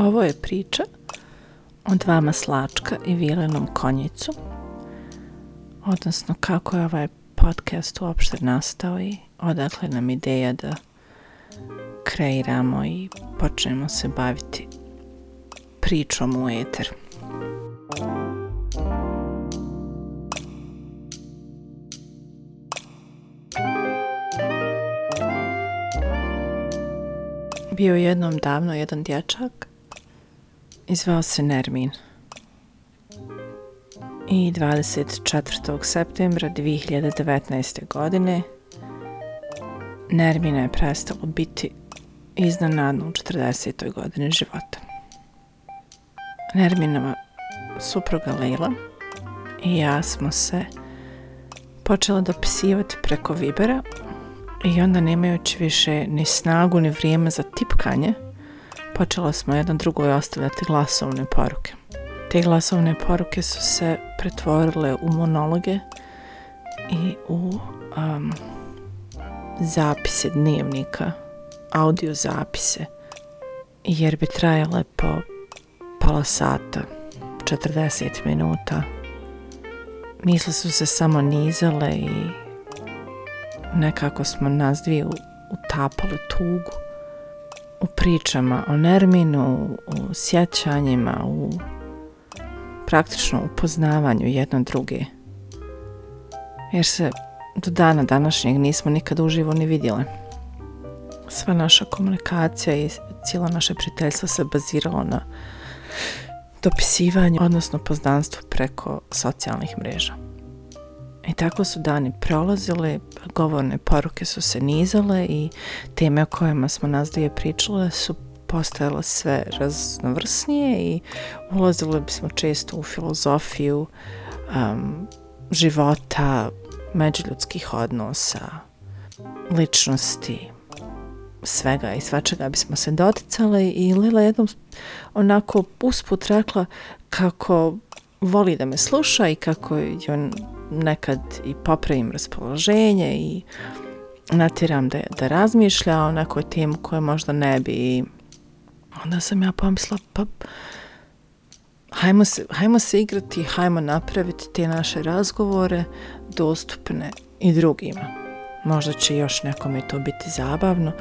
Ovo je priča o dva maslačka i vilenom konjicu, odnosno kako je ovaj podcast uopšte nastao i odakle nam ideja da kreiramo i počnemo se baviti pričom u eter. Bio je jednom davno jedan dječak i zvao se Nermin. I 24. septembra 2019. godine Nermina je prestalo biti iznenadno u 40. godini života. Nerminova supruga Leila i ja smo se počela dopisivati preko Vibera i onda nemajući više ni snagu ni vrijeme za tipkanje, počela smo jedan drugoj ostavljati glasovne poruke. Te glasovne poruke su se pretvorile u monologe i u um, zapise dnevnika, audio zapise, jer bi trajale po pola sata, 40 minuta. Misle su se samo nizale i nekako smo nas dvije utapali tugu u pričama o Nerminu, u sjećanjima, u praktično upoznavanju jedno druge. Jer se do dana današnjeg nismo nikad uživo ni vidjeli. Sva naša komunikacija i cijelo naše prijateljstvo se baziralo na dopisivanju, odnosno poznanstvu preko socijalnih mreža. I tako su dani prolazile, govorne poruke su se nizale i teme o kojima smo nas dvije pričale su postajala sve raznovrsnije i ulazile bismo često u filozofiju um, života, međuljudskih odnosa, ličnosti, svega i svačega bismo se doticale i Lila jednom onako usput rekla kako voli da me sluša i kako je on nekad i popravim raspoloženje i natiram da, da razmišlja o nekoj temu koje možda ne bi i onda sam ja pomisla pa hajmo se, hajmo se igrati hajmo napraviti te naše razgovore dostupne i drugima. Možda će još nekome to biti zabavno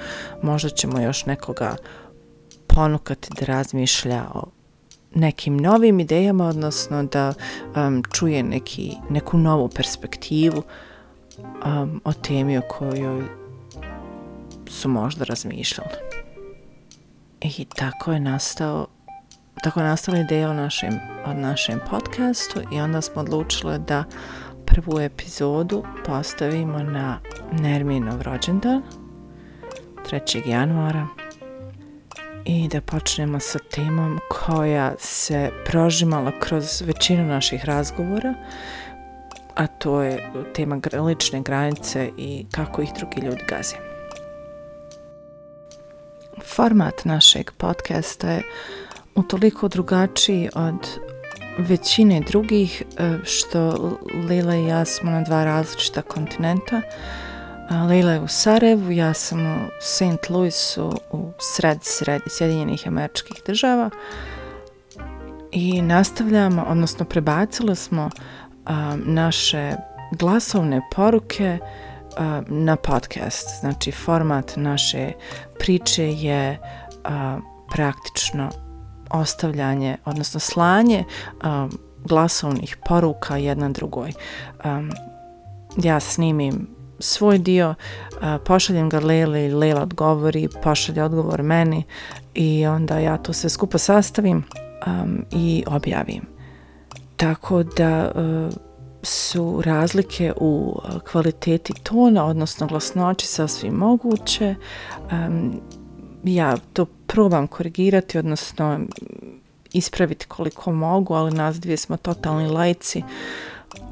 možda ćemo još nekoga ponukati da razmišlja o nekim novim idejama, odnosno da um, čuje neki, neku novu perspektivu um, o temi o kojoj su možda razmišljali. I tako je nastao tako je nastala ideja o našem, o našem podcastu i onda smo odlučile da prvu epizodu postavimo na Nerminov rođendan 3. januara i da počnemo sa temom koja se prožimala kroz većinu naših razgovora, a to je tema lične granice i kako ih drugi ljudi gaze. Format našeg podcasta je utoliko drugačiji od većine drugih e, što Lila i ja smo na dva različita kontinenta, Leila je u Sarajevu, ja sam u St. Louisu u sred, sred Sjedinjenih američkih država i nastavljamo, odnosno prebacili smo a, naše glasovne poruke a, na podcast. Znači, format naše priče je a, praktično ostavljanje, odnosno slanje a, glasovnih poruka jedna drugoj. A, ja snimim svoj dio, pošaljem ga Lele i Lela odgovori, pošalje odgovor meni i onda ja to sve skupo sastavim um, i objavim. Tako da uh, su razlike u e, kvaliteti tona, odnosno glasnoći sasvim moguće. Um, ja to probam korigirati, odnosno ispraviti koliko mogu, ali nas dvije smo totalni lajci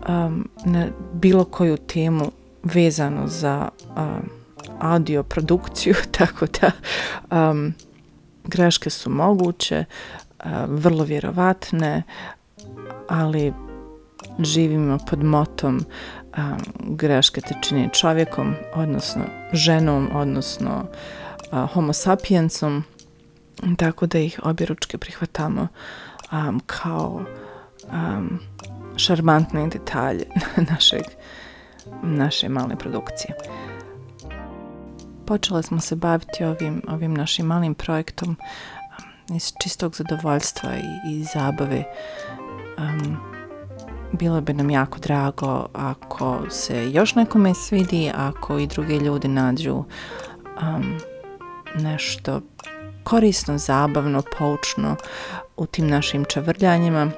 um, na bilo koju temu vezano za uh, audio produkciju, tako da um, greške su moguće, uh, vrlo vjerovatne, ali živimo pod motom um, greške te čini čovjekom, odnosno ženom, odnosno uh, homo sapiensom tako da ih objeručke prihvatamo um, kao um, šarmantne detalje našeg, naše male produkcije. Počele smo se baviti ovim, ovim našim malim projektom um, iz čistog zadovoljstva i, i zabave. Um, bilo bi nam jako drago ako se još nekome svidi, ako i druge ljudi nađu um, nešto korisno, zabavno, poučno u tim našim čavrljanjima.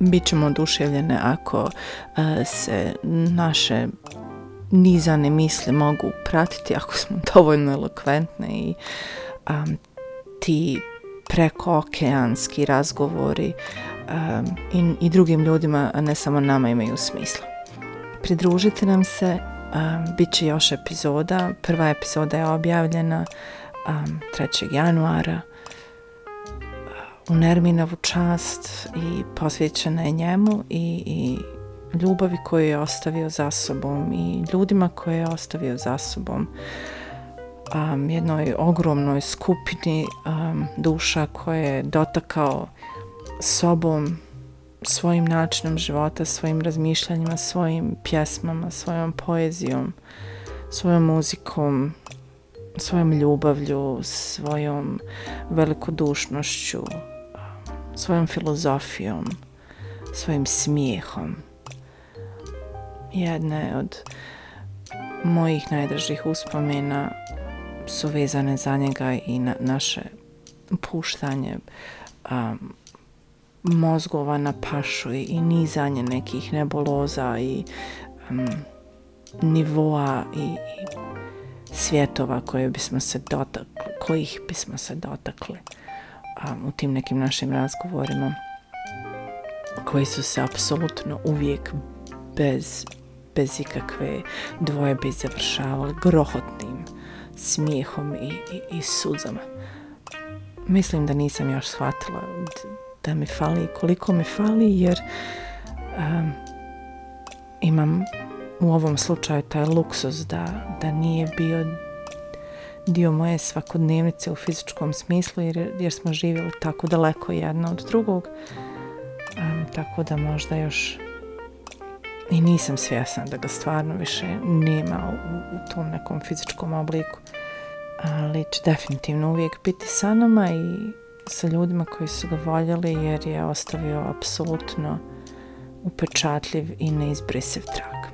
Bićemo oduševljene ako e, se naše nizane misli mogu pratiti, ako smo dovoljno elokventne i um, ti prekookeanski razgovori um, i, i drugim ljudima, a ne samo nama, imaju smisla. Pridružite nam se, um, bit će još epizoda. Prva epizoda je objavljena um, 3. januara u Nerminovu čast i posvećena je njemu i, i ljubavi koju je ostavio za sobom i ljudima koje je ostavio za sobom um, jednoj ogromnoj skupini um, duša koje je dotakao sobom svojim načinom života, svojim razmišljanjima, svojim pjesmama, svojom poezijom, svojom muzikom, svojom ljubavlju, svojom velikodušnošću, svojom filozofijom, svojim smijehom. Jedna je od mojih najdražih uspomena su vezane za njega i na naše puštanje um, mozgova na pašu i, i nizanje nekih nebuloza i um, nivoa i, i svjetova koje bismo se dotakli, kojih bismo se dotakli a, u tim nekim našim razgovorima koji su se apsolutno uvijek bez, bez ikakve dvojbe završavali grohotnim smijehom i, i, i suzama. Mislim da nisam još shvatila da mi fali koliko mi fali jer um, imam u ovom slučaju taj luksus da, da nije bio dio moje svakodnevnice u fizičkom smislu jer, jer smo živjeli tako daleko jedno od drugog um, tako da možda još i nisam svjesna da ga stvarno više nema u, u tom nekom fizičkom obliku ali će definitivno uvijek biti sa nama i sa ljudima koji su ga voljeli jer je ostavio apsolutno upečatljiv i neizbrisiv trag.